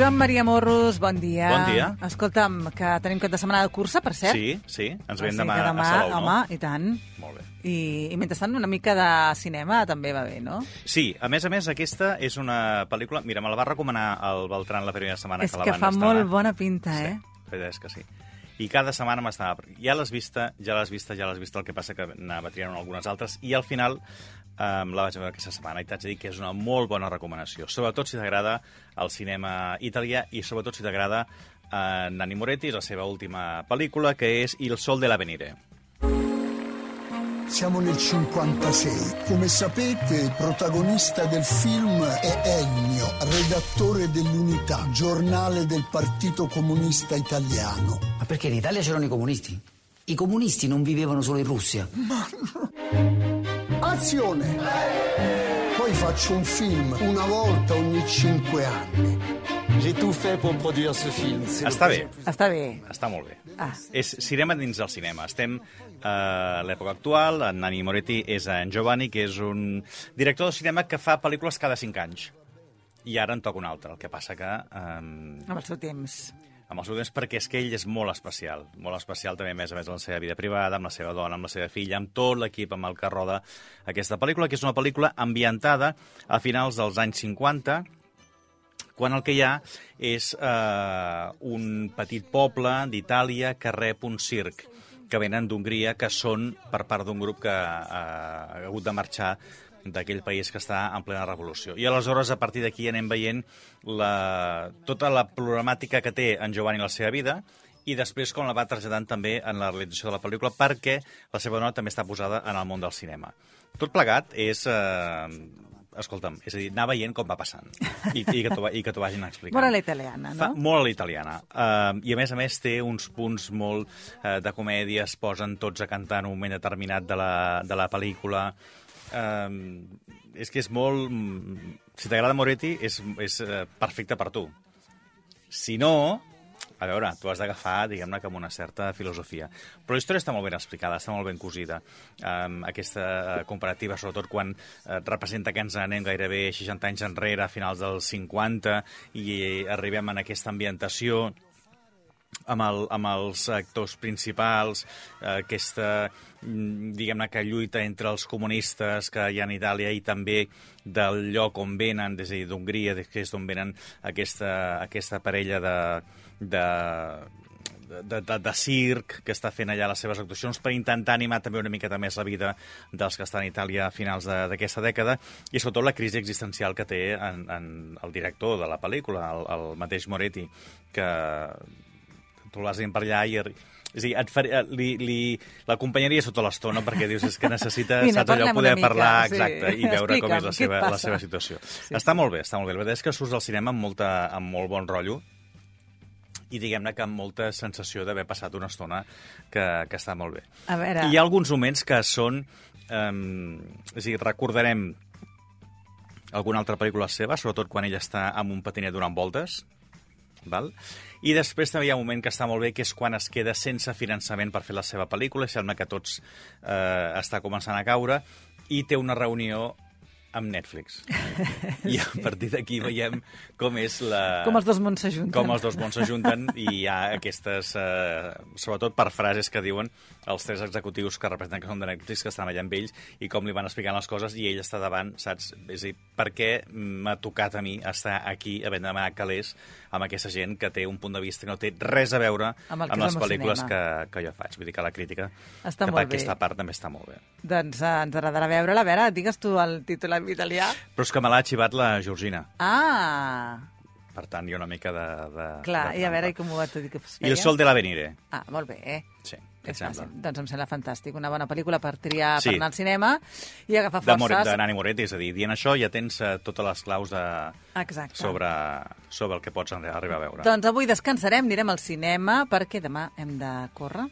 Joan Maria Morros, bon dia. Bon dia. Escolta'm, que tenim cap de setmana de cursa, per cert. Sí, sí, ens veiem demà, que demà a Salou, home, no? i tant. Molt bé. I, I mentrestant una mica de cinema també va bé, no? Sí, a més a més, aquesta és una pel·lícula... Mira, me la va recomanar el Beltran la primera setmana és que la que van fa estrenar. molt bona pinta, eh? Sí, la veritat és que sí. I cada setmana m'estava... Ja l'has vista, ja l'has vista, ja l'has vista, el que passa que anava triant algunes altres, i al final um, la vaig veure aquesta setmana. I t'haig de dir que és una molt bona recomanació, sobretot si t'agrada el cinema italià i sobretot si t'agrada uh, Nanni Moretti, la seva última pel·lícula, que és Il sol de l'Avenire. Siamo nel 56. Come sapete, il protagonista del film è Ennio, redattore dell'Unità, giornale del Partito Comunista Italiano. Ma perché in Italia c'erano i comunisti? I comunisti non vivevano solo in Russia. Azione! Poi faccio un film una volta ogni cinque anni. J'ai tout fait pour produire ce film. Està bé, Està bé. està molt bé. Ah. És cinema dins del cinema. Estem a l'època actual, en Nani Moretti és en Giovanni, que és un director de cinema que fa pel·lícules cada cinc anys. I ara en toca un altre, el que passa que... Um, Amb el seu temps. amb el seu temps, perquè és que ell és molt especial. Molt especial també, a més a més, en la seva vida privada, amb la seva dona, amb la seva filla, amb tot l'equip amb el que roda aquesta pel·lícula, que és una pel·lícula ambientada a finals dels anys 50, quan el que hi ha és eh, un petit poble d'Itàlia que rep un circ que venen d'Hongria, que són per part d'un grup que eh, ha hagut de marxar d'aquell país que està en plena revolució. I aleshores, a partir d'aquí, anem veient la, tota la problemàtica que té en Giovanni la seva vida i després com la va traslladant també en la realització de la pel·lícula perquè la seva dona també està posada en el món del cinema. Tot plegat és... Eh, escolta'm, és a dir, anar veient com va passant i, i que t'ho vagin explicant. Molt a la italiana, Fa no? molt a la italiana. Uh, I a més a més té uns punts molt uh, de comèdia, es posen tots a cantar en un moment determinat de la, de la pel·lícula. Uh, és que és molt... Si t'agrada Moretti, és, és perfecte per tu. Si no, a veure, tu has d'agafar, diguem-ne, com una certa filosofia. Però la història està molt ben explicada, està molt ben cosida. Um, aquesta uh, comparativa, sobretot quan uh, representa que ens anem gairebé 60 anys enrere, a finals dels 50, i arribem en aquesta ambientació amb, el, amb els actors principals, eh, aquesta, mm, diguem-ne, que lluita entre els comunistes que hi ha en Itàlia i també del lloc on venen, dir, d'Hongria, que és d'on venen aquesta, aquesta parella de, de, de, de, de circ que està fent allà les seves actuacions per intentar animar també una miqueta més la vida dels que estan a Itàlia a finals d'aquesta dècada i sobretot la crisi existencial que té en, en el director de la pel·lícula, el, el mateix Moretti, que tu vas per allà i... És a dir, et faria, li, li, l'acompanyaries tota l'estona perquè dius és que necessita, Vine, saps allò, poder mica, parlar, sí. exacte, i veure com Explica'm, és la seva, la seva situació. Sí. Està molt bé, està molt bé. La veritat és que surts al cinema amb, molta, amb molt bon rotllo i diguem-ne que amb molta sensació d'haver passat una estona que, que està molt bé. A veure... I hi ha alguns moments que són... Um, és a dir, recordarem alguna altra pel·lícula seva, sobretot quan ell està amb un patinet donant voltes, val? I després també hi ha un moment que està molt bé, que és quan es queda sense finançament per fer la seva pel·lícula, i sembla que tots eh, està començant a caure, i té una reunió amb Netflix. I a partir d'aquí veiem com és la... Com els dos mons s'ajunten. Com els dos mons s'ajunten i hi ha aquestes, eh, sobretot per frases que diuen els tres executius que representen que són de Netflix, que estan allà amb ells, i com li van explicant les coses, i ell està davant, saps? És a dir, per què m'ha tocat a mi estar aquí havent de demanar calés amb aquesta gent que té un punt de vista que no té res a veure Amb amb les el pel·lícules que, que jo faig. Vull dir que la crítica Està cap molt a aquesta bé. part també està molt bé. Doncs eh, ens agradarà veure-la. A veure, digues tu el títol en italià. Però és que me l'ha arxivat la Georgina. Ah, Per tant, hi ha una mica de... de clar, de i a veure i com ho va dir que es I el sol de l'Avenire. Ah, molt bé. Sí, què et És fàcil. Doncs em sembla fantàstic. Una bona pel·lícula per triar Sí. per anar al cinema i agafar de, Moret, forces. de Nani Moretti, és a dir, dient això ja tens uh, totes les claus de, Exacte. sobre, sobre el que pots arri- arribar a veure. Doncs avui descansarem, anirem al cinema, perquè demà hem de córrer.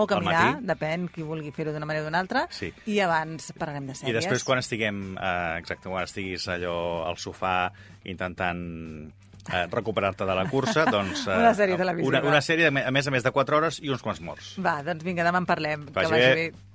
O caminar, depèn qui vulgui fer-ho d'una manera o d'una altra. Sí. I abans parlarem de sèries. I després, quan estiguem, eh, exacte, quan estiguis allò al sofà intentant eh, recuperar-te de la cursa, doncs... Eh, Una sèrie televisiva. Una, una sèrie, me- a més a més de 4 hores i uns quants morts. Va, doncs vinga, demà en parlem. Vagi que vagi bé. bé.